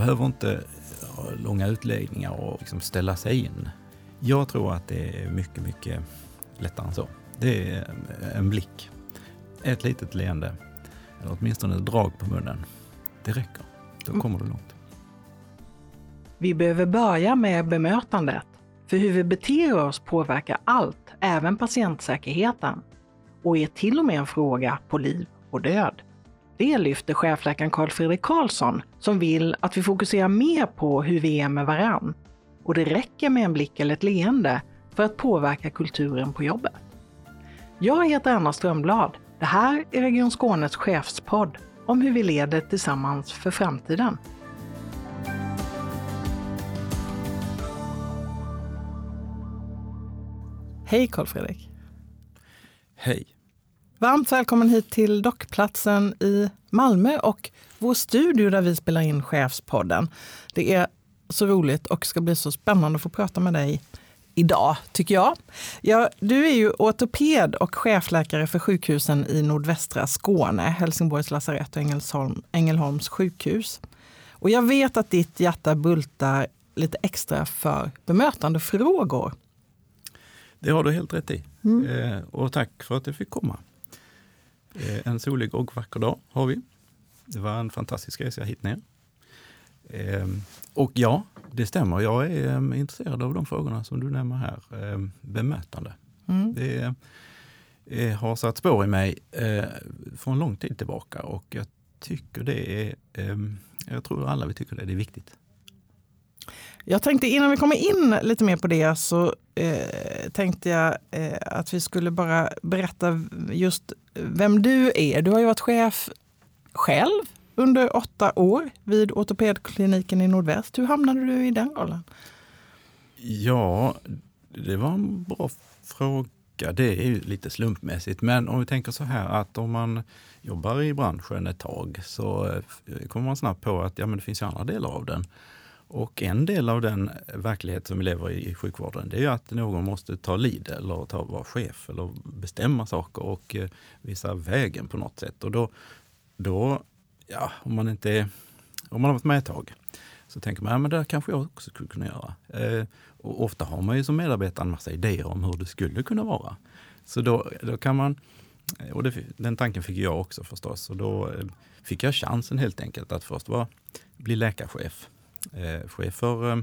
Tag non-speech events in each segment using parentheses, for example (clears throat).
behöver inte ha långa utläggningar och liksom ställa sig in. Jag tror att det är mycket, mycket lättare än så. Det är en blick, ett litet leende, eller åtminstone ett drag på munnen. Det räcker. Då kommer du långt. Vi behöver börja med bemötandet. För hur vi beter oss påverkar allt, även patientsäkerheten. Och är till och med en fråga på liv och död. Det lyfter chefläkaren Carl Fredrik Karlsson som vill att vi fokuserar mer på hur vi är med varann. Och det räcker med en blick eller ett leende för att påverka kulturen på jobbet. Jag heter Anna Strömblad. Det här är Region Skånes chefspodd om hur vi leder tillsammans för framtiden. Hej Carl Fredrik! Hej! Varmt välkommen hit till Dockplatsen i Malmö och vår studio där vi spelar in Chefspodden. Det är så roligt och ska bli så spännande att få prata med dig idag, tycker jag. Ja, du är ju ortoped och chefläkare för sjukhusen i nordvästra Skåne, Helsingborgs lasarett och Ängelholm, Ängelholms sjukhus. Och jag vet att ditt hjärta bultar lite extra för bemötandefrågor. Det har du helt rätt i. Mm. Eh, och tack för att jag fick komma. Eh, en solig och vacker dag har vi. Det var en fantastisk resa hit ner. Eh, och ja, det stämmer. Jag är um, intresserad av de frågorna som du nämner här. Um, bemötande. Mm. Det uh, har satt spår i mig uh, från lång tid tillbaka och jag tycker det är, jag tror alla vi tycker det, det är viktigt. Jag tänkte innan vi kommer in lite mer på det så eh, tänkte jag eh, att vi skulle bara berätta just vem du är. Du har ju varit chef själv under åtta år vid ortopedkliniken i Nordväst. Hur hamnade du i den rollen? Ja, det var en bra fråga. Det är ju lite slumpmässigt, men om vi tänker så här att om man jobbar i branschen ett tag så eh, kommer man snabbt på att ja, men det finns ju andra delar av den. Och en del av den verklighet som vi lever i i sjukvården, det är ju att någon måste ta lid eller ta, vara chef eller bestämma saker och eh, visa vägen på något sätt. Och då, då ja, om man inte är, om man har varit med ett tag, så tänker man, ja men det kanske jag också skulle kunna göra. Eh, och ofta har man ju som medarbetare en massa idéer om hur det skulle kunna vara. Så då, då kan man, eh, och det, den tanken fick jag också förstås, och då eh, fick jag chansen helt enkelt att först vara, bli läkarchef. Eh, chef för eh,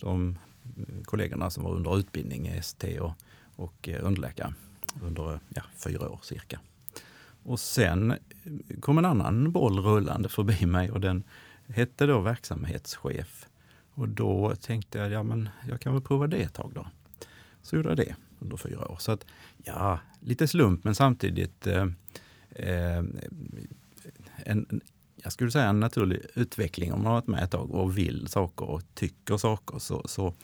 de eh, kollegorna som var under utbildning i ST och, och eh, underläkare under ja, fyra år cirka. Och sen kom en annan boll rullande förbi mig och den hette då verksamhetschef. Och då tänkte jag, ja men jag kan väl prova det ett tag då. Så gjorde jag det under fyra år. Så att, ja, lite slump men samtidigt eh, eh, en, jag skulle säga en naturlig utveckling om man har varit med ett tag och vill saker och tycker saker så, så,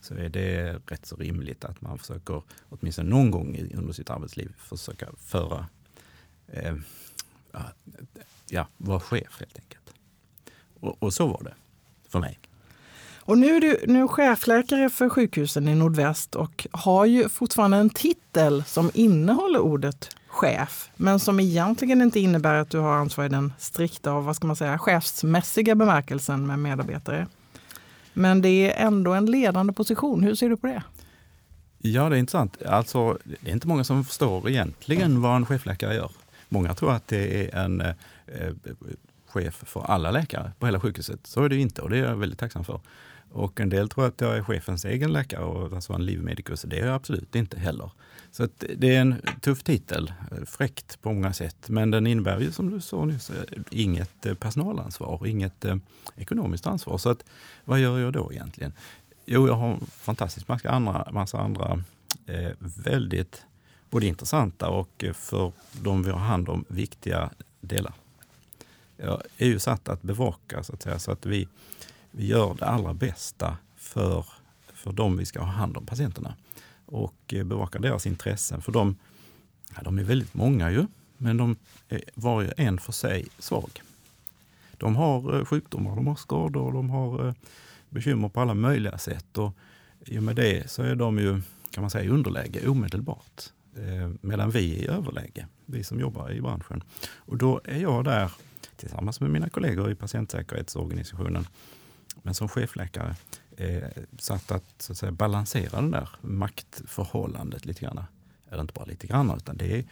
så är det rätt så rimligt att man försöker, åtminstone någon gång under sitt arbetsliv, försöka föra eh, ja, vara chef helt enkelt. Och, och, så var det för mig. Och nu är du nu chefläkare för sjukhusen i Nordväst och har ju fortfarande en titel som innehåller ordet chef, men som egentligen inte innebär att du har ansvar i den strikta och vad ska man säga, chefsmässiga bemärkelsen med medarbetare. Men det är ändå en ledande position. Hur ser du på det? Ja, det är intressant. Alltså, det är inte många som förstår egentligen vad en chefläkare gör. Många tror att det är en eh, eh chef för alla läkare på hela sjukhuset. Så är det inte och det är jag väldigt tacksam för. Och en del tror att jag är chefens egen läkare, och alltså en livmedikus. Det är jag absolut inte heller. Så det är en tuff titel, fräckt på många sätt. Men den innebär ju som du sa nyss, eh, inget eh, personalansvar, inget eh, ekonomiskt ansvar. Så att, vad gör jag då egentligen? Jo, jag har fantastiskt massa andra, massa andra eh, väldigt både intressanta och eh, för de vi har hand om viktiga delar. Jag är ju satt att bevaka så att säga, så att vi, vi gör det allra bästa för, för de vi ska ha hand om, patienterna. Och eh, bevakar deras intressen. För de, ja, de är väldigt många ju, men de är var och en för sig svag. De har eh, sjukdomar, de har skador, de har eh, bekymmer på alla möjliga sätt. Och I och med det så är de ju kan man säga, i underläge omedelbart. Eh, medan vi är i överläge, vi som jobbar i branschen. Och då är jag där tillsammans med mina kollegor i patientsäkerhetsorganisationen men som chefläkare eh, satt att, så att säga, balansera det där maktförhållandet lite grann. Eller inte bara lite grann, utan det är,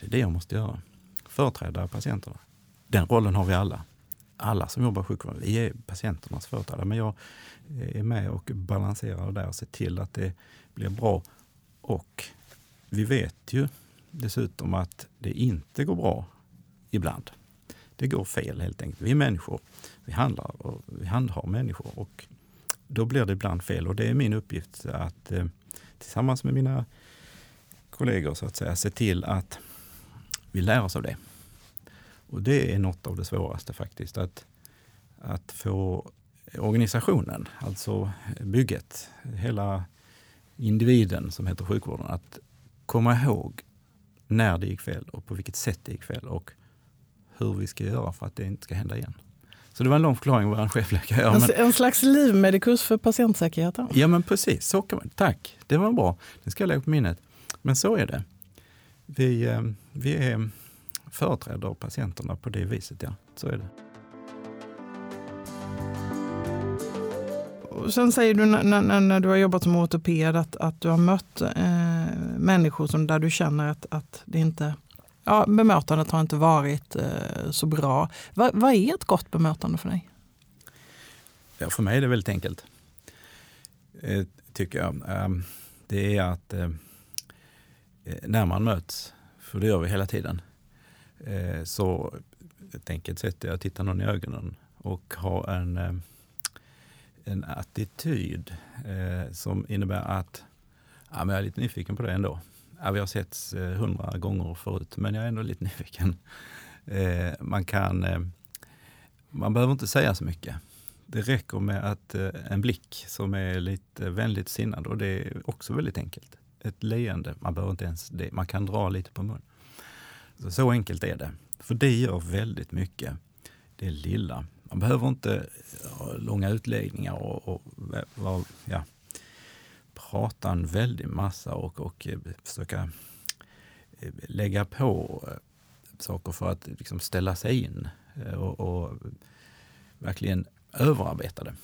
det är det jag måste göra. Företräda patienterna. Den rollen har vi alla. Alla som jobbar i sjukvården, vi är patienternas företrädare. Men jag eh, är med och balanserar där och ser till att det blir bra. Och vi vet ju dessutom att det inte går bra ibland. Det går fel helt enkelt. Vi är människor. Vi handlar och vi handhar människor och då blir det ibland fel. Och det är min uppgift att eh, tillsammans med mina kollegor så att säga se till att vi lär oss av det. Och det är något av det svåraste faktiskt. Att, att få organisationen, alltså bygget, hela individen som heter sjukvården, att komma ihåg när det gick fel och på vilket sätt det gick fel och hur vi ska göra för att det inte ska hända igen. Så det var en lång förklaring vad en chefläkare gör. Men... En slags livmedikus för patientsäkerheten? Ja men precis, så kan man. tack. Det var bra. Det ska jag lägga på minnet. Men så är det. Vi, eh, vi är företräder patienterna på det viset, ja. Så är det. sen säger du när, när, när, du har jobbat som ortoped att, att du har mött eh, människor som, där du känner att, att det inte ja, bemötandet har inte varit eh, så bra. Va, vad är ett gott bemötande för dig? Ja, för mig är det väldigt enkelt. Eh, tycker jag. Eh, det är att eh, eh, när man möts, för det gör vi hela tiden, eh, så ett enkelt sätt är att titta någon i ögonen och ha en, eh, en attityd eh, som innebär att ja, men jag är lite nyfiken på det ändå. Ja, vi har setts eh, hundra gånger förut, men jag är ändå lite (laughs) nyfiken. Eh, man, kan, eh, man behöver inte säga så mycket. Det räcker med att eh, en blick som är lite vänligt sinnad och det är också väldigt enkelt. Ett leende, man behöver inte ens det, man kan dra lite på mun. Så, så enkelt är det. För det gör väldigt mycket. Det lilla. Man behöver inte ha långa utläggningar och, och, och ja, prata en väldig massa och, och eh, försöka eh, lägga på eh, saker för att liksom ställa sig in och, och verkligen överarbeta det.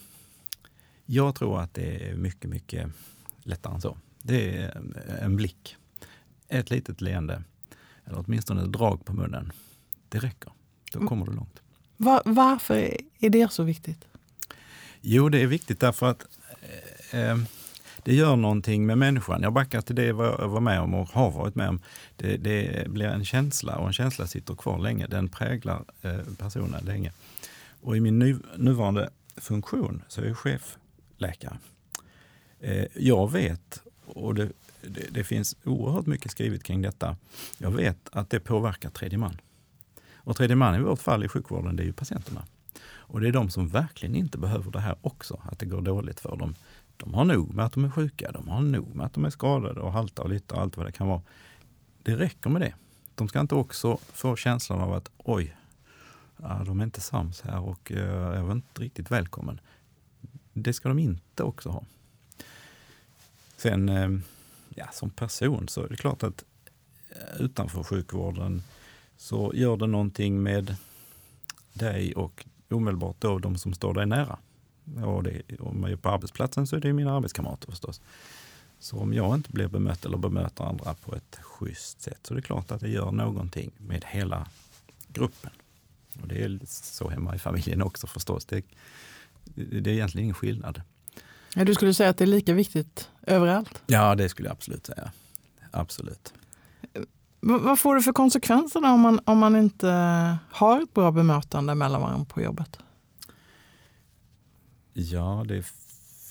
Jag tror att det är mycket, mycket lättare än så. Det är en blick, ett litet leende eller åtminstone ett drag på munnen. Det räcker. Då mm. kommer du långt. Var, varför är det så viktigt? Jo, det är viktigt därför att eh, det gör någonting med människan. Jag backar till det jag var med om och har varit med om. Det, det blir en känsla och en känsla sitter kvar länge. Den präglar eh, personen länge. Och i min nu, nuvarande funktion så är jag chefläkare. Eh, jag vet, och det, det, det, finns oerhört mycket skrivet kring detta, jag vet att det påverkar tredje man. Och tredje man i vårt fall i sjukvården, det är ju patienterna. Och det är de som verkligen inte behöver det här också, att det går dåligt för dem. De har nog med att de är sjuka, de har nog med att de är skadade och halta och lite och allt vad det kan vara. Det räcker med det. De ska inte också få känslan av att oj, de är inte sams här och eh, jag är inte riktigt välkommen. Det ska de inte också ha. Sen, eh, ja, som person så är det klart att eh, utanför sjukvården så gör det någonting med dig och omedelbart då de som står dig nära. Och det, om jag är på arbetsplatsen så är det mina arbetskamrater förstås. Så om jag inte blir bemött eller bemöter andra på ett schysst sätt så är det klart att det gör någonting med hela gruppen. Och det är så hemma i familjen också förstås. Det, det är egentligen ingen skillnad. Ja, du skulle säga att det är lika viktigt överallt? Ja, det skulle jag absolut säga. Absolut. Vad får det för konsekvenser om man, om man inte har ett bra bemötande mellan varandra på jobbet? Ja, det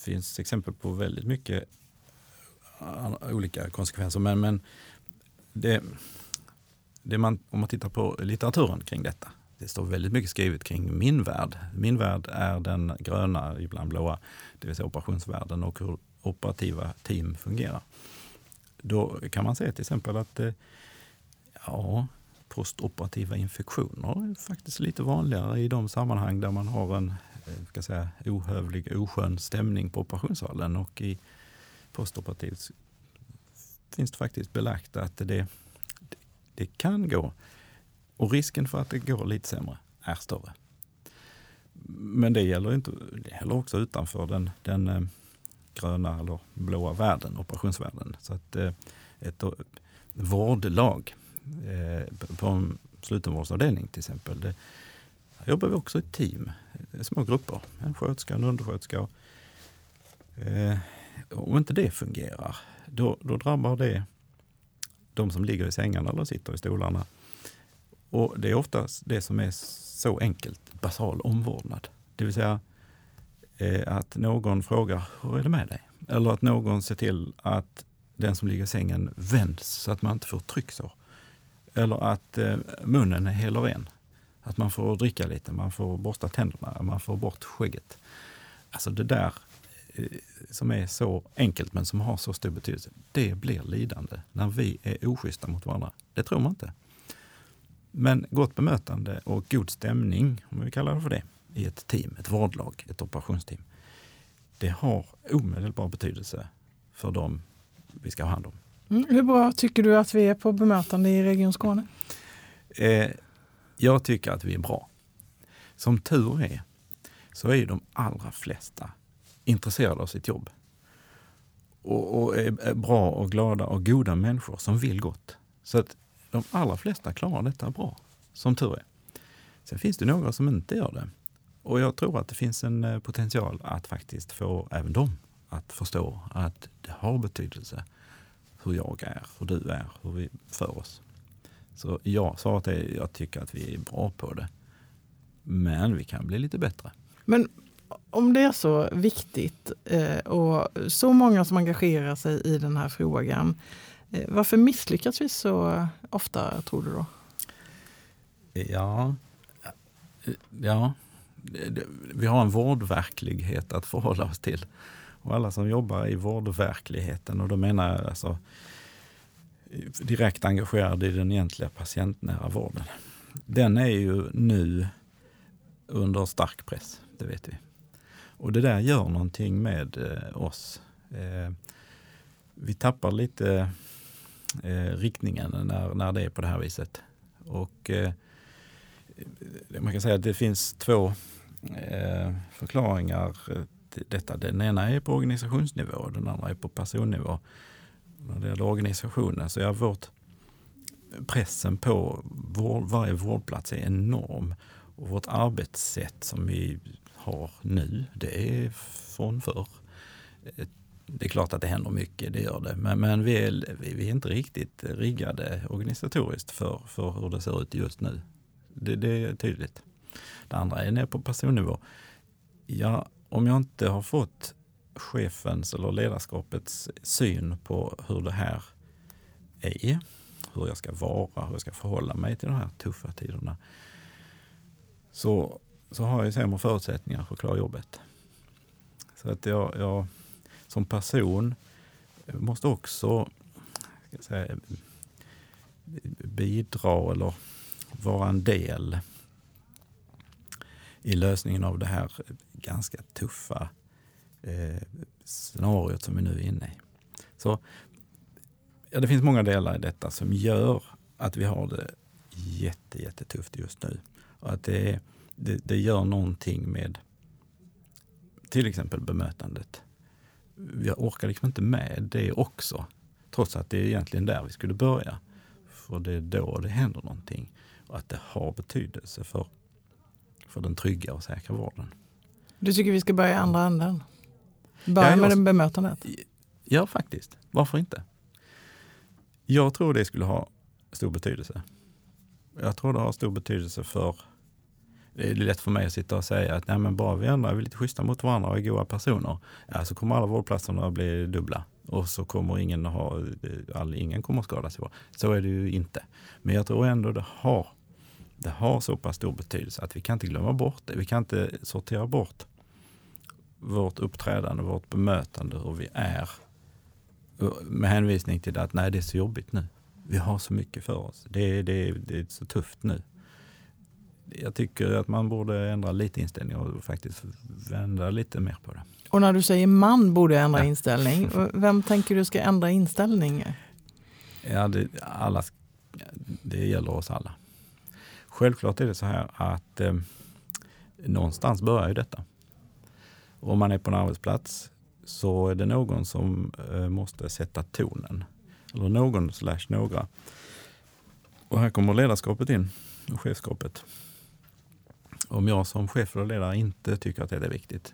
finns exempel på väldigt mycket eh, olika konsekvenser. Men, men det, det man, om man tittar på litteraturen kring detta, det står väldigt mycket skrivet kring min värld. Min värld är den gröna, ibland blåa, det vill säga operationsvärlden och hur operativa team fungerar. Då kan man säga till exempel att eh, ja, postoperativa infektioner är faktiskt lite vanligare i de sammanhang där man har en Eh, ska säga, ohövlig, oskön stämning på operationssalen. Och i postoperativt finns det faktiskt belagt att det, det kan gå. Och risken för att det går lite sämre är större. men det gäller, inte, det gäller också utanför den, den eh, gröna eller blåa världen, operationsvärlden. Så att eh, ett vårdlag på en slutenvårdsavdelning till exempel, det, jobbar vi också i team, små grupper. En sköterska, en undersköterska. Eh, om inte det fungerar, då, då drabbar det de som ligger i sängarna eller sitter i stolarna. Och det är oftast det som är så enkelt, basal omvårdnad. Det vill säga eh, att någon frågar, hur är det med dig? Eller att någon ser till att den som ligger i sängen vänds så att man inte får trycksår. Eller att eh, munnen är hel och ren. Att man får dricka lite, man får borsta tänderna, man får bort skägget. Alltså det där eh, som är så enkelt men som har så stor betydelse, det blir lidande när vi är oschyssta mot varandra. Det tror man inte. Men gott bemötande och god stämning, om vi kallar det för det, i ett team, ett vårdlag, ett operationsteam. Det har omedelbar betydelse för dem vi ska ha hand om. Mm, hur bra tycker du att vi är på bemötande i Region Skåne? Eh, jag tycker att vi är bra. Som tur är så är de allra flesta intresserade av sitt jobb. Och, och är bra och glada och goda människor som vill gott. Så att de allra flesta klarar detta bra, som tur är. Sen finns det några som inte gör det. Och jag tror att det finns en eh, potential att faktiskt få även dem att förstå att det har betydelse hur jag är, hur du är, hur vi för oss. Så ja, svaret är jag tycker att vi är bra på det. Men vi kan bli lite bättre. Men om det är så viktigt eh, och så många som engagerar sig i den här frågan. Eh, varför misslyckas vi så ofta, tror du då? Ja, ja vi har en vårdverklighet att förhålla oss till. Och alla som jobbar i vårdverkligheten, och då menar jag alltså direkt engagerad i den egentliga patientnära vården. Den är ju nu under stark press, det vet vi. Och det där gör någonting med eh, oss. Eh, vi tappar lite eh, riktningen när, när det är på det här viset. Och man kan säga att det finns två förklaringar till detta. Den ena är på organisationsnivå och den andra är på personnivå. När det gäller organisationen så är vårt pressen på vår, varje vårdplats är enorm. Och vårt arbetssätt som vi har nu, det är från förr det är klart att det händer mycket, det gör det. Men, men vi, är, vi är inte riktigt riggade organisatoriskt för, för hur det ser ut just nu. Det, det är tydligt. Det andra är ner på personnivå. Ja, om jag inte har fått chefens eller ledarskapets syn på hur det här är, hur jag ska vara, hur jag ska förhålla mig till de här tuffa tiderna, så, så har jag sämre förutsättningar för att klara jobbet. Så att jag, jag som person måste också säga, bidra eller vara en del i lösningen av det här ganska tuffa eh, scenariot som vi nu är inne i. Så ja, Det finns många delar i detta som gör att vi har det jätte, jättetufft just nu. Och att det, det, det gör någonting med till exempel bemötandet vi orkar liksom inte med det också. Trots att det är egentligen där vi skulle börja. För det är då det händer någonting. Och att det har betydelse för, för den trygga och säkra vården. Du tycker vi ska börja i andra änden? Börja ja, med jag, bemötandet? Ja, faktiskt. Varför inte? Jag tror det skulle ha stor betydelse. Jag tror det har stor betydelse för det är lätt för mig att sitta och säga att nej, men bara vi ändrar, är lite schyssta mot varandra och är goda personer, ja, så kommer alla vårdplatserna att bli dubbla. Och så kommer ingen att ha, all, ingen kommer att skadas. Så är det ju inte. Men jag tror ändå det har, det har så pass stor betydelse att vi kan inte glömma bort det. Vi kan inte sortera bort vårt uppträdande, vårt bemötande, hur vi är. Med hänvisning till att nej, det är så jobbigt nu. Vi har så mycket för oss. Det, det, det är så tufft nu jag tycker att man borde ändra lite inställning och faktiskt vända lite mer på det. Och när du säger man borde ändra ja. inställning, vem tänker du ska ändra inställning? Ja, det, alla, det gäller oss alla. Självklart är det så här att eh, någonstans börjar ju detta. Om man är på en arbetsplats så är det någon som eh, måste sätta tonen. Eller någon slash några. Och här kommer ledarskapet in, och chefskapet. Om jag som chef eller ledare inte tycker att det är viktigt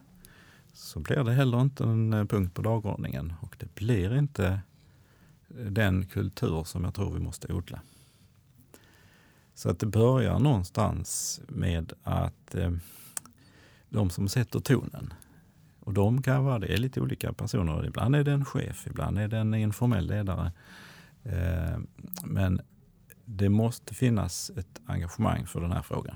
så blir det heller inte en eh, punkt på dagordningen och det blir inte eh, den kultur som jag tror vi måste odla. Så att det börjar någonstans med att eh, de som sätter tonen, och de kan vara det är lite olika personer. Ibland är det en chef, ibland är det en informell ledare. Eh, men det måste finnas ett engagemang för den här frågan.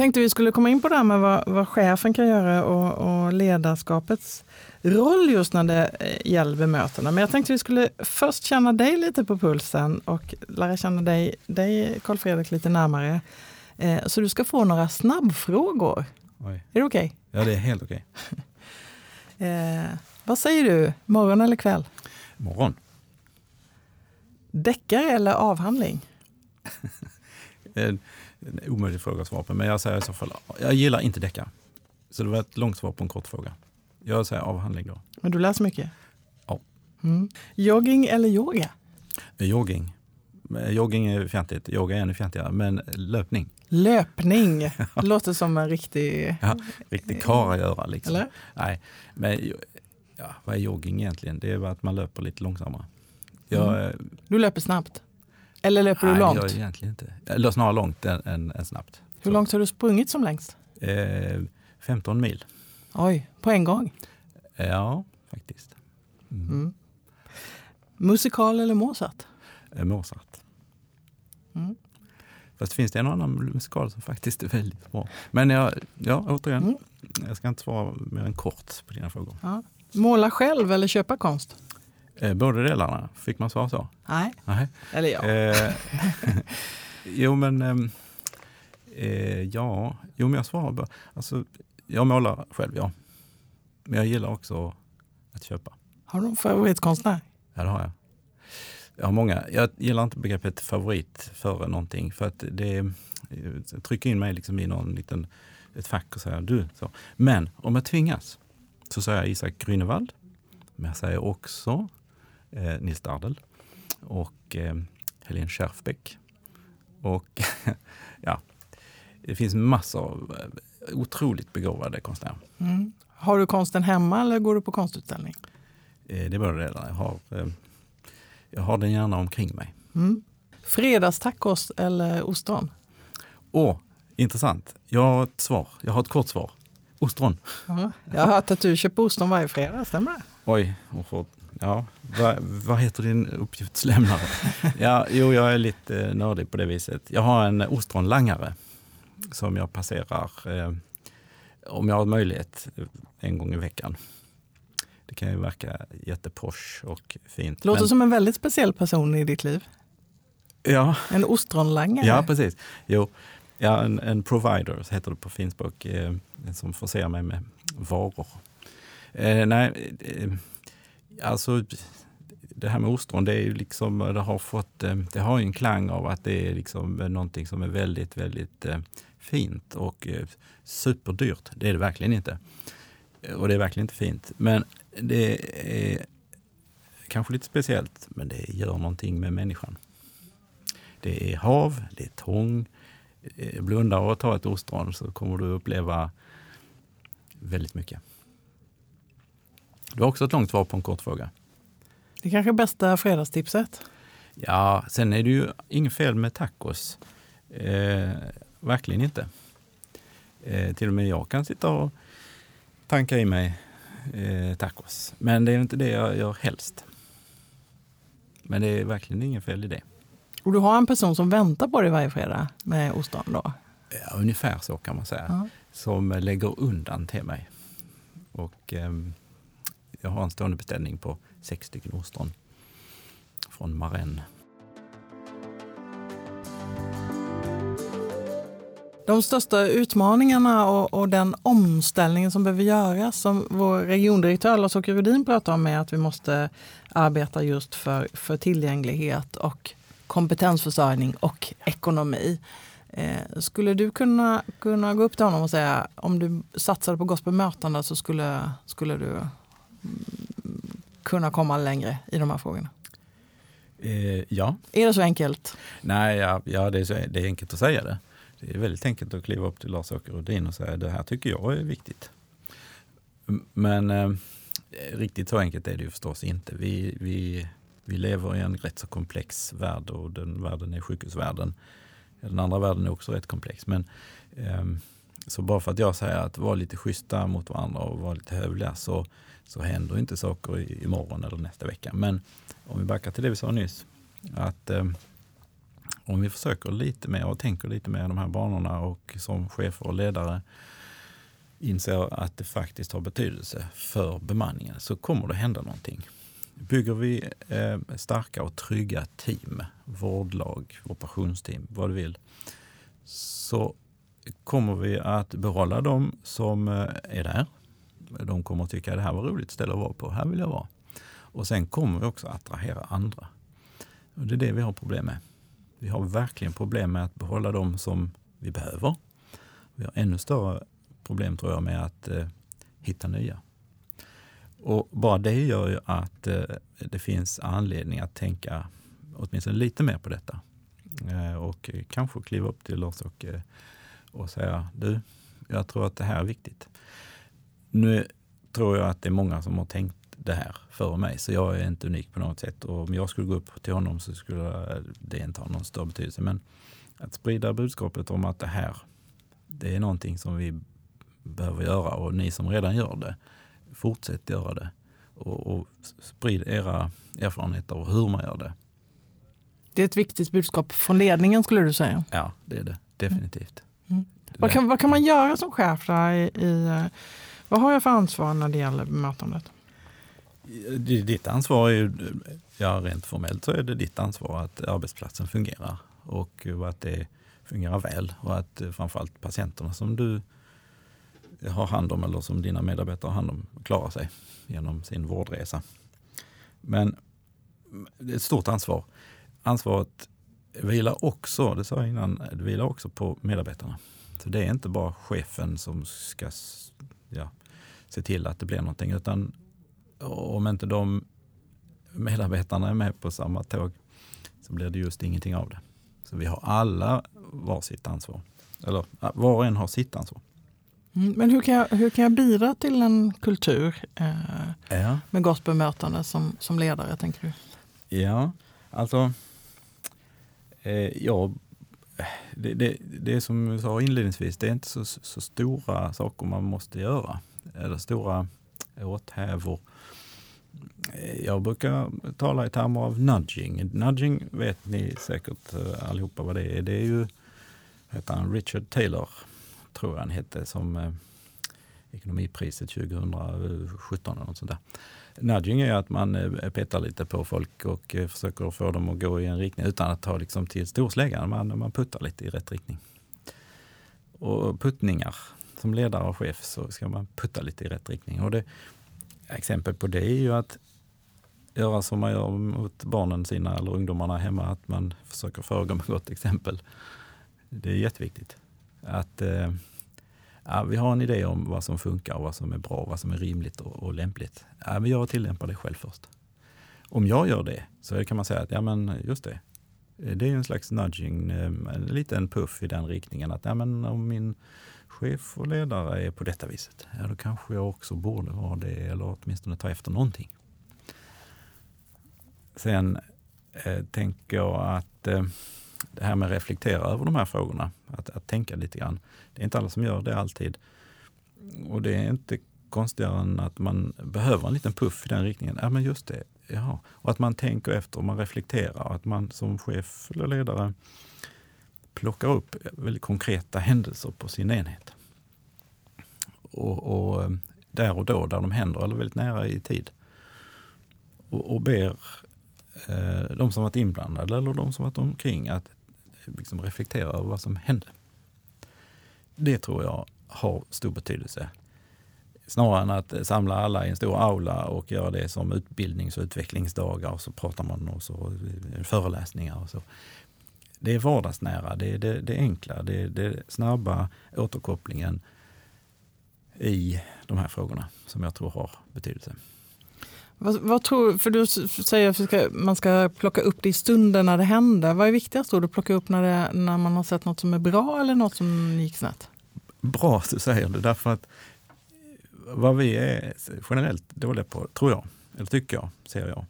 Tänkte vi skulle komma in på det här med vad, vad chefen kan göra och, och, ledarskapets roll just när det eh, gäller bemötande. Men jag tänkte vi skulle först känna dig lite på pulsen och lära känna dig, dig Carl Fredrik lite närmare. Eh, så du ska få några snabbfrågor. Oj. Är det okej? Okay? Ja, det är helt okej. Okay. (laughs) eh, vad säger du, morgon eller kväll? Morgon. Deckare eller avhandling? (laughs) Eh, en omöjlig fråga att svara på, men jag säger i så fall, jag gillar inte deckare. Så det var ett långt svar på en kort fråga. Jag säger avhandling då. Men du läser mycket? Ja. Mm. Jogging eller yoga? Eh, jogging. Jogging är fjantigt, yoga är ännu fjantigare, men löpning. Löpning, (laughs) låter som en riktig... Ja, riktig karagöra liksom. Eller? Nej, men ja, vad är jogging egentligen? Det är att man löper lite långsammare. Jag, mm. Du löper snabbt? Eller löper Nej, du långt? Nej, jag egentligen inte. Eller snarare långt än, än, än snabbt. Hur Så. långt har du sprungit som längst? Eh, 15 mil. Oj, på en gång? Ja, faktiskt. Mm. Mm. Musikal eller Mozart? Eh, Mozart. Mm. Fast finns det en annan musikal som faktiskt är väldigt bra. Men jag, ja, återigen, mm. jag ska inte svara mer än kort på dina frågor. Ja. Måla själv eller köpa konst? Eh, båda delarna. Fick man svara så? Nej. Nej. Eller ja. Eh, (laughs) jo, men ehm, eh, ja, jo, men jag svarar bara. Alltså, jag målar själv, ja. Men jag gillar också att köpa. Har du någon favoritkonstnär? Ja, det har jag. Jag har många. Jag gillar inte begreppet favorit för någonting för att det trycker in mig liksom i någon liten, ett fack och säger du. Så. Men om jag tvingas så säger jag Isak Grünewald. Men jag säger också eh, Nils Dardel och eh, Helene Schärfbeck. Och (laughs) ja, det finns massor av eh, otroligt begåvade konstnärer. Mm. Har du konsten hemma eller går du på konstutställning? Eh, det är båda delarna. Jag har, eh, jag har den gärna omkring mig. Mm. Fredagstacos eller ostron? Åh, intressant. Jag har ett svar. Jag har ett kort svar. Ostron. Ja, jag har hört att du köper ostron varje fredag, stämmer det? Oj, Ja, vad, vad heter din uppgiftslämnare? (laughs) ja, jo, jag är lite nördig på det viset. Jag har en ostronlangare som jag passerar eh, om jag har möjlighet en gång i veckan. Det kan ju verka jätteposh och fint. Låter men... som en väldigt speciell person i ditt liv. Ja. En ostronlangare. Ja, precis. Jo, ja, en, en provider heter det på finspråk, eh, som förser mig med varor. Eh, nej, eh, alltså det här med ostron, det, är ju liksom, det, har fått, eh, det har en klang av att det är liksom någonting som är väldigt, väldigt eh, fint och eh, superdyrt. Det är det verkligen inte. Och det är verkligen inte fint. Men det är kanske lite speciellt, men det gör någonting med människan. Det är hav, det är tång. Blunda och ta ett ostron så kommer du uppleva väldigt mycket. Du har också ett långt svar på en kort fråga. Det är kanske bästa fredagstipset? Ja, sen är det ju inget fel med tacos. Eh, verkligen inte. Eh, till och med jag kan sitta och tanka i mig eh, tacos. Men det är inte det jag gör helst. Men det är verkligen inget fel i det. Och du har en person som väntar på dig varje fredag med ostron då? Ja, ungefär så kan man säga. Ja. Som lägger undan till mig. Och ehm, jag har en stående beställning på sex stycken ostron från Marennes. De största utmaningarna och, och, den omställningen som behöver göras, som vår regiondirektör Lars-Åke Rudin pratar om, är att vi måste arbeta just för, för tillgänglighet och kompetensförsörjning och ekonomi. Eh, skulle du kunna, kunna gå upp till honom och säga om du satsade på gospelmötande så skulle, skulle du kunna komma längre i de här frågorna? Eh, ja. Är det så enkelt? Nej, ja, ja det, är så, det är enkelt att säga det. Det är väldigt enkelt att kliva upp till Lars-Åke Rudin och säga det här tycker jag är viktigt. Men eh, riktigt så enkelt är det ju förstås inte. Vi, vi, vi lever i en rätt så komplex värld och den världen är sjukhusvärlden. Den andra världen är också rätt komplex. Men, eh, så bara för att jag säger att vara lite schyssta mot varandra och vara lite hövliga så, så händer inte saker i, imorgon eller nästa vecka. Men om vi backar till det vi sa nyss. Att eh, om vi försöker lite mer och tänker lite mer i de här banorna och som chefer och ledare inser att det faktiskt har betydelse för bemanningen så kommer det hända någonting. Bygger vi eh, starka och trygga team, vårdlag, operationsteam, vad du vill, så kommer vi att behålla dem som eh, är där. De kommer att tycka att det här var roligt ställe att vara på, här vill jag vara. Och sen kommer vi också attrahera andra. Och det är det vi har problem med. Vi har verkligen problem med att behålla de som vi behöver. Vi har ännu större problem tror jag med att eh, hitta nya. Och bara det gör ju att eh, det finns anledning att tänka åtminstone lite mer på detta. Eh, och kanske kliva upp till oss och, eh, och säga, du, jag tror att det här är viktigt. Nu tror jag att det är många som har tänkt det här före mig, så jag är inte unik på något sätt. Och om jag skulle gå upp till honom så skulle det inte ha någon större betydelse. Men att sprida budskapet om att det här, det är någonting som vi behöver göra och ni som redan gör det, fortsätt göra det. Och, och sprid era erfarenheter av hur man gör det. Det är ett viktigt budskap från ledningen skulle du säga? Ja, det är det definitivt. Mm. Vad, kan, vad kan man göra som chef? I, i, vad har jag för ansvar när det gäller bemötandet? Ditt ansvar är ju, ja rent formellt så är det ditt ansvar att arbetsplatsen fungerar och att det fungerar väl och att framförallt patienterna som du har hand om eller som dina medarbetare har hand om klarar sig genom sin vårdresa. Men det är ett stort ansvar. Ansvaret vilar också, det sa jag innan, det vilar också på medarbetarna. Så det är inte bara chefen som ska ja, se till att det blir någonting, utan om inte de medarbetarna är med på samma tåg så blir det just ingenting av det. Så vi har alla var sitt ansvar. Eller var och en har sitt ansvar. Mm, men hur kan, jag, hur kan jag bidra till en kultur eh, ja. med gott bemötande som, som ledare, tänker du? Ja, alltså eh, ja, det, det, det är som jag sa inledningsvis, det är inte så, så stora saker man måste göra. Eh, eller stora åthävor. Eh, jag brukar tala i termer av nudging. Nudging vet ni säkert eh, allihopa vad det är. Det är ju heter han, Richard Taylor tror jag han hette, som eh, ekonomipriset 2017 eller något sånt där. Nudging är att man eh, petar lite på folk och eh, försöker få dem att gå i en riktning utan att ta liksom till storsläggan. Man, man puttar lite i rätt riktning. Och puttningar, som ledare och chef så ska man putta lite i rätt riktning. Och det, exempel på det är ju att göra som man gör mot barnen sina eller ungdomarna hemma, att man försöker föregå med gott exempel. Det är jätteviktigt att eh, ja, vi har en idé om vad som funkar och vad som är bra, vad som är rimligt och, och lämpligt. Ja, men jag tillämpar det själv först. Om jag gör det så kan man säga att ja, men just det, det är en slags nudging, eh, en liten puff i den riktningen att ja, men om min chef och ledare är på detta viset, ja, då kanske jag också borde vara det eller åtminstone ta efter någonting. Sen eh, tänker jag att eh, det här med att reflektera över de här frågorna, att, att tänka lite grann. Det är inte alla som gör det alltid. Och det är inte konstigare än att man behöver en liten puff i den riktningen. Ja, men just det. Jaha. Och att man tänker efter och man reflekterar. Och att man som chef eller ledare plockar upp väldigt konkreta händelser på sin enhet. Och, och eh, där och då, där de händer, eller väldigt nära i tid. Och, och ber eh, de som varit inblandade eller de som varit omkring att eh, liksom reflektera över vad som hände. Det tror jag har stor betydelse. Snarare än att eh, samla alla i en stor aula och göra det som utbildnings och utvecklingsdagar och så pratar man och så föreläsningar och så. Det är vardagsnära, det är det, det enkla, det är det snabba återkopplingen i de här frågorna som jag tror har betydelse. Vad, vad tror, för du säger att man ska plocka upp det i stunden när det händer. Vad är viktigast då? Att plocka upp när, det, när man har sett något som är bra eller något som gick snett? Bra att du säger det, därför att vad vi är generellt dåliga på, tror jag, eller tycker jag, ser jag,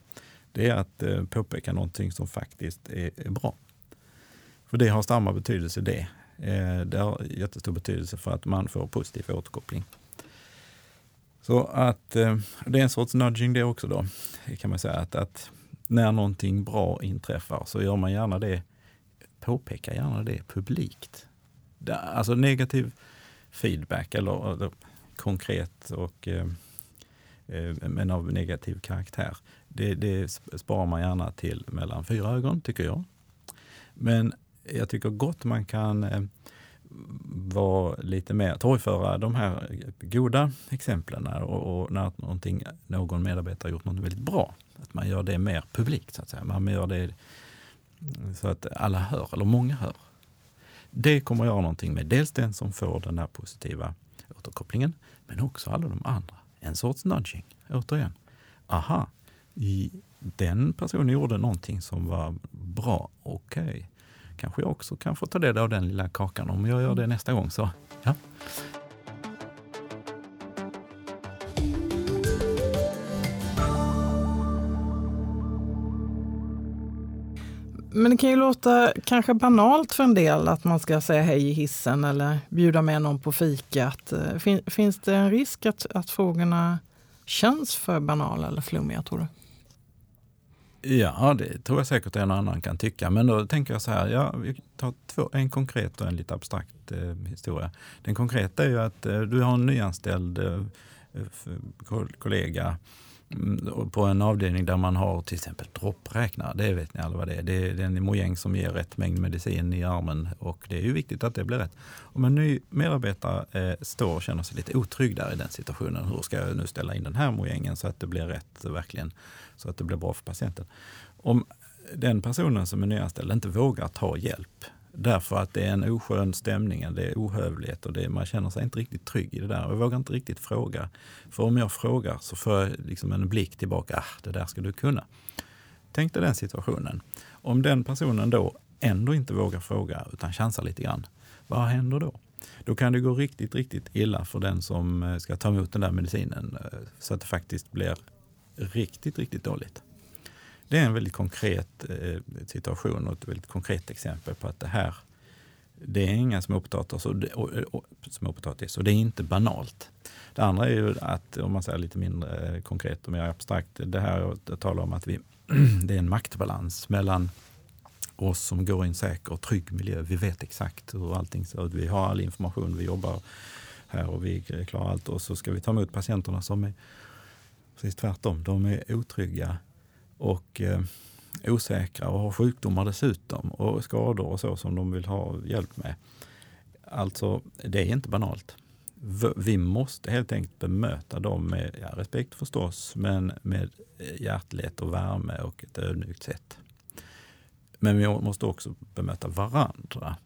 det är att eh, påpeka någonting som faktiskt är bra. För det har samma betydelse det. Eh, det har jättestor betydelse för att man får positiv återkoppling. Så att eh, det är en sorts nudging det också då, kan man säga. Att, att när någonting bra inträffar så gör man gärna det, påpekar gärna det publikt. Alltså negativ feedback eller, eller konkret och eh, men av negativ karaktär. Det, det sparar man gärna till mellan fyra ögon, tycker jag. Men jag tycker gott man kan eh, vara lite mer, torgföra de här goda exemplen och, och när någon medarbetare gjort något väldigt bra. Att man gör det mer publikt, så att säga. Man gör det så att alla hör, eller många hör. Det kommer att göra någonting med dels den som får den här positiva återkopplingen, men också alla de andra. En sorts nudging, återigen. Aha, den personen gjorde någonting som var bra, okej. Okay kanske jag också kan få ta del av den lilla kakan om jag gör det nästa gång. Så, ja. Men det kan ju låta kanske banalt för en del att man ska säga hej i hissen eller bjuda med någon på fikat. Finns det en risk att, att frågorna känns för banala eller flummiga tror du? Ja, det tror jag säkert en och annan kan tycka. Men då tänker jag så här, ja, vi tar två, en konkret och en lite abstrakt eh, historia. Den konkreta är ju att eh, du har en nyanställd eh, kollega mm, på en avdelning där man har till exempel droppräknare. Det vet ni alla vad det är. Det är en mojäng som ger rätt mängd medicin i armen och det är ju viktigt att det blir rätt. Om en ny medarbetare eh, står och känner sig lite otrygg där i den situationen. Hur ska jag nu ställa in den här mojängen så att det blir rätt verkligen? Så att det blir bra för patienten. Om den personen som är nyanställd inte vågar ta hjälp därför att det är en oskön stämning, det är ohövlighet och det, man känner sig inte riktigt trygg i det där. Jag vågar inte riktigt fråga. För om jag frågar så får jag liksom en blick tillbaka. Ah, det där ska du kunna. Tänk dig den situationen. Om den personen då ändå inte vågar fråga utan chansar lite grann. Vad händer då? Då kan det gå riktigt, riktigt illa för den som eh, ska ta emot den där medicinen eh, så att det faktiskt blir riktigt, riktigt dåligt. Det är en väldigt konkret eh, situation och ett väldigt konkret exempel på att det här, det är inga småpotatis och, och, och, småpotatis och det är inte banalt. Det andra är ju att, om man säger lite mindre eh, konkret och mer abstrakt, det här jag talar om att vi, (clears throat) det är en maktbalans mellan oss som går i en säker och trygg miljö. Vi vet exakt hur allting ser ut. Vi har all information, vi jobbar här och vi klarar allt. Och så ska vi ta emot patienterna som är precis tvärtom. De är otrygga och eh, osäkra och har sjukdomar dessutom och skador och så som de vill ha hjälp med. Alltså, det är inte banalt. Vi måste helt enkelt bemöta dem med ja, respekt förstås, men med eh, hjärtlighet och värme och ett ödmjukt sätt. Men vi måste också bemöta varandra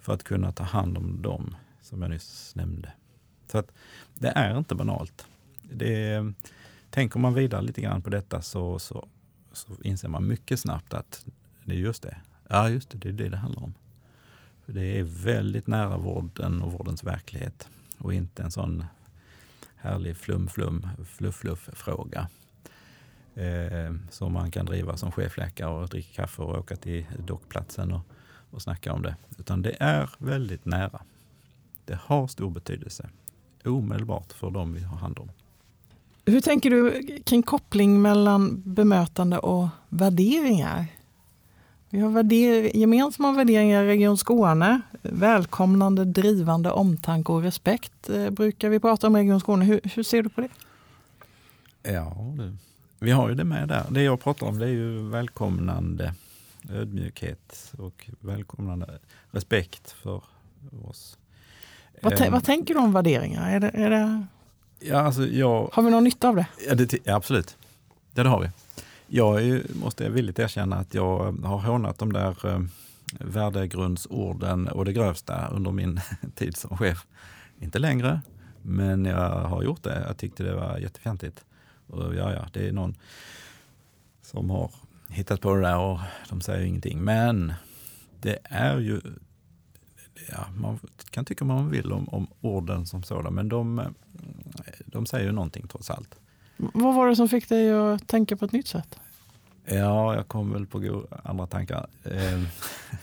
för att kunna ta hand om dem som jag nyss nämnde. Så att det är inte banalt. Det är, tänker man vidare lite grann på detta så, så, så inser man mycket snabbt att det är just det. Ja, just det, det är det det handlar om. För det är väldigt nära vården och vårdens verklighet och inte en sån härlig flum-flum, fluff-fluff-fråga eh, som man kan driva som chefläkare och dricka kaffe och åka till dockplatsen och, och snacka om det. Utan det är väldigt nära. Det har stor betydelse omedelbart för dem vi har hand om. Hur tänker du kring koppling mellan bemötande och värderingar? Vi har värder gemensamma värderingar i Region Skåne. Välkomnande, drivande, omtanke och respekt eh, brukar vi prata om i Region Skåne. Hur, hur ser du på det? Ja, det, vi har ju det med där. Det jag pratar om det är ju välkomnande, ödmjukhet och välkomnande respekt för oss. Vad, Eh, vad tänker du om värderingar? Är det, är det, Ja, alltså jag, har vi någon nytta av det? ja, det, ja, absolut. Ja, det har vi. Jag är, måste jag villigt erkänna att jag har hånat de där eh, värdegrundsorden och det grövsta under min (laughs) tid som chef. Inte längre, men jag har gjort det. Jag tyckte det var jättefjantigt. Och ja, ja, det är någon som har hittat på det där och de säger ingenting. Men det är ju, ja, man kan tycka vad man vill om, om orden som sådana, men de, de säger ju någonting trots allt. Vad var det som fick dig att tänka på ett nytt sätt? Ja, jag kom väl på andra tankar. Eh,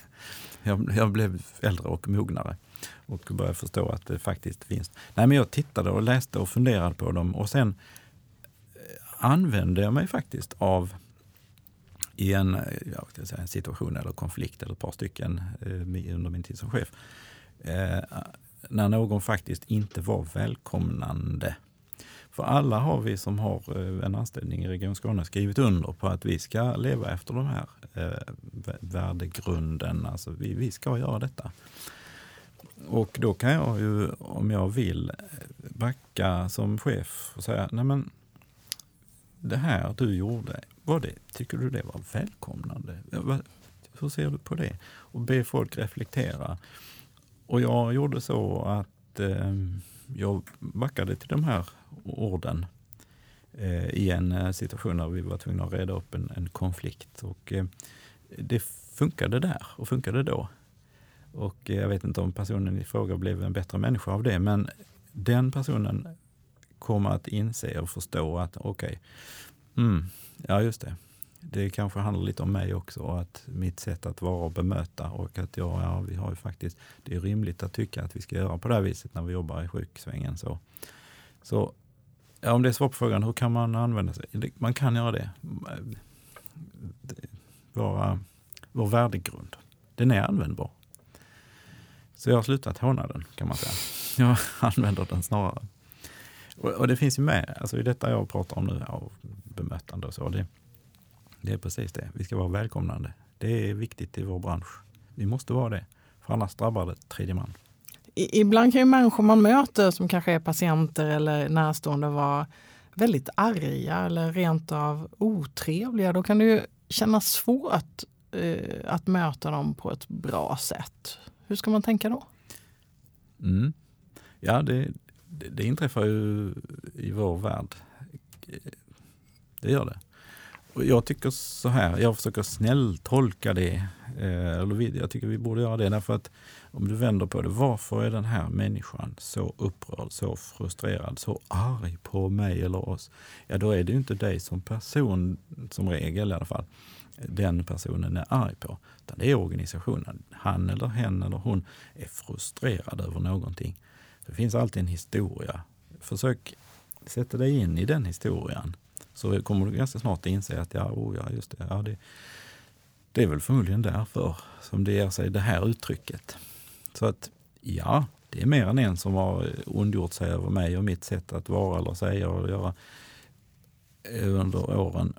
(laughs) jag, jag blev äldre och mognare och började förstå att det faktiskt finns. Nej, men jag tittade och läste och funderade på dem och sen eh, använde jag mig faktiskt av i en, eh, ja, jag säga, en situation eller konflikt eller ett par stycken eh, under min tid som chef. Eh, när någon faktiskt inte var välkomnande. För alla har vi som har eh, en anställning i Region Skåne skrivit under på att vi ska leva efter de här eh, värdegrunden. Alltså vi, vi ska göra detta. Och då kan jag ju, om jag vill, eh, backa som chef och säga, nej men det här du gjorde, var det, tycker du det var välkomnande? Hur ser du på det? Och be folk reflektera. Och jag gjorde så att eh, jag backade till de här orden eh, i en eh, situation där vi var tvungna att reda upp en, en konflikt. Och eh, det funkade där och funkade då. Och eh, jag vet inte om personen i fråga blev en bättre människa av det, men den personen kommer att inse och förstå att okej, mm, ja just det. Det kanske handlar lite om mig också och att mitt sätt att vara och bemöta och att jag, ja, vi har ju faktiskt, det är rimligt att tycka att vi ska göra på det här viset när vi jobbar i sjuksvängen. Så, så ja, om det är svar på frågan, hur kan man använda sig? Man kan göra det. Det- Våra, vår värdegrund, den är användbar. Så jag har slutat håna den kan man säga. Jag använder den snarare. Och, och det finns ju med, alltså i detta jag pratar om nu, av bemötande och så. Det, det är precis det. Vi ska vara välkomnande. Det är viktigt i vår bransch. Vi måste vara det, för annars drabbar det tredje man. I, ibland kan ju människor man möter som kanske är patienter eller närstående vara väldigt arga eller rent av otrevliga. Då kan det ju kännas svårt eh, att möta dem på ett bra sätt. Hur ska man tänka då? Mm. Ja, det, det, det inträffar ju i vår värld. Det gör det. Och jag tycker så här, jag försöker snälltolka det. Eh, jag tycker vi borde göra det. Därför att om du vänder på det, varför är den här människan så upprörd, så frustrerad, så arg på mig eller oss? Ja, då är det ju inte dig som person, som regel i alla fall, den personen är arg på. Utan det är organisationen. Han eller hen eller hon är frustrerad över någonting. Det finns alltid en historia. Försök sätta dig in i den historien. Så kommer du ganska snart inse att ja, oh, ja just det, ja, det, det är väl förmodligen därför som det ger sig det här uttrycket. Så att ja, det är mer än en som har ondgjort sig över mig och mitt sätt att vara eller säga och göra under åren.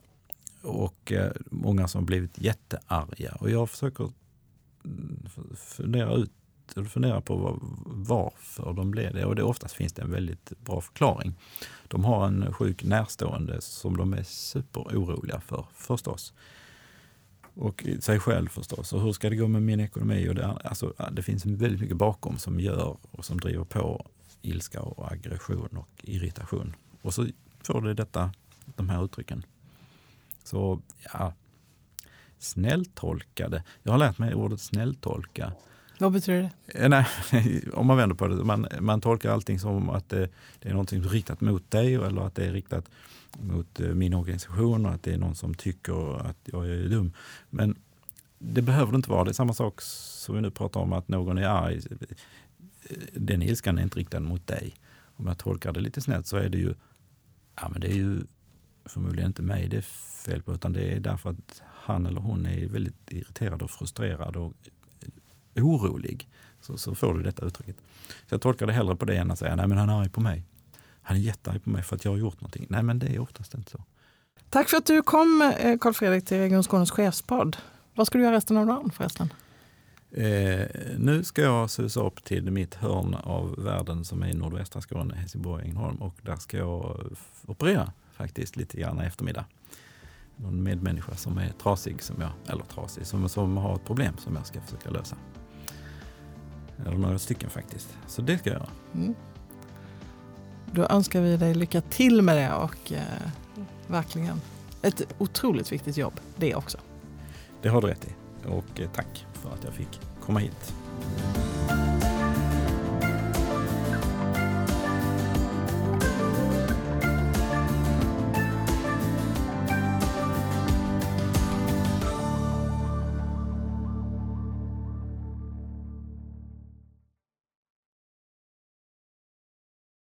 Och eh, många som har blivit jättearga. Och jag försöker fundera ut och fundera på var, varför de blev det. Och det oftast finns det en väldigt bra förklaring. De har en sjuk närstående som de är superoroliga för, förstås. Och sig själv förstås. Och hur ska det gå med min ekonomi? Och det, alltså, det finns väldigt mycket bakom som gör och som driver på ilska och aggression och irritation. Och så får det detta, de här uttrycken. Så ja, snälltolkade. Jag har lärt mig ordet snälltolka. Vad betyder det? Eh, nej, (laughs) om man vänder på det. Man, man tolkar allting som att det, det är något riktat mot dig eller att det är riktat mot eh, min organisation och att det är någon som tycker att jag är dum. Men det behöver det inte vara. Det är samma sak som vi nu pratar om att någon är arg. Den ilskan är inte riktad mot dig. Om jag tolkar det lite snett så är det ju, ja men det är ju förmodligen inte mig det är fel på utan det är därför att han eller hon är väldigt irriterad och frustrerad och orolig. Så, så får du detta uttrycket. Så jag tolkar det hellre på det än att säga nej men han är arg på mig. Han är jättearg på mig för att jag har gjort någonting. Nej men det är oftast inte så. Tack för att du kom Karl Fredrik till Region Skånes chefspodd. Vad ska du göra resten av dagen förresten? Eh, nu ska jag susa upp till mitt hörn av världen som är i nordvästra Skåne, Helsingborg, Ängelholm. Och där ska jag operera faktiskt lite grann i eftermiddag. Någon medmänniska som är trasig, som jag, eller trasig, som, som har ett problem som jag ska försöka lösa. Eller några stycken faktiskt. Så det ska jag göra. Mm. Då önskar vi dig lycka till med det och eh, verkligen ett otroligt viktigt jobb det också. Det har du rätt i. Och eh, tack för att jag fick komma hit.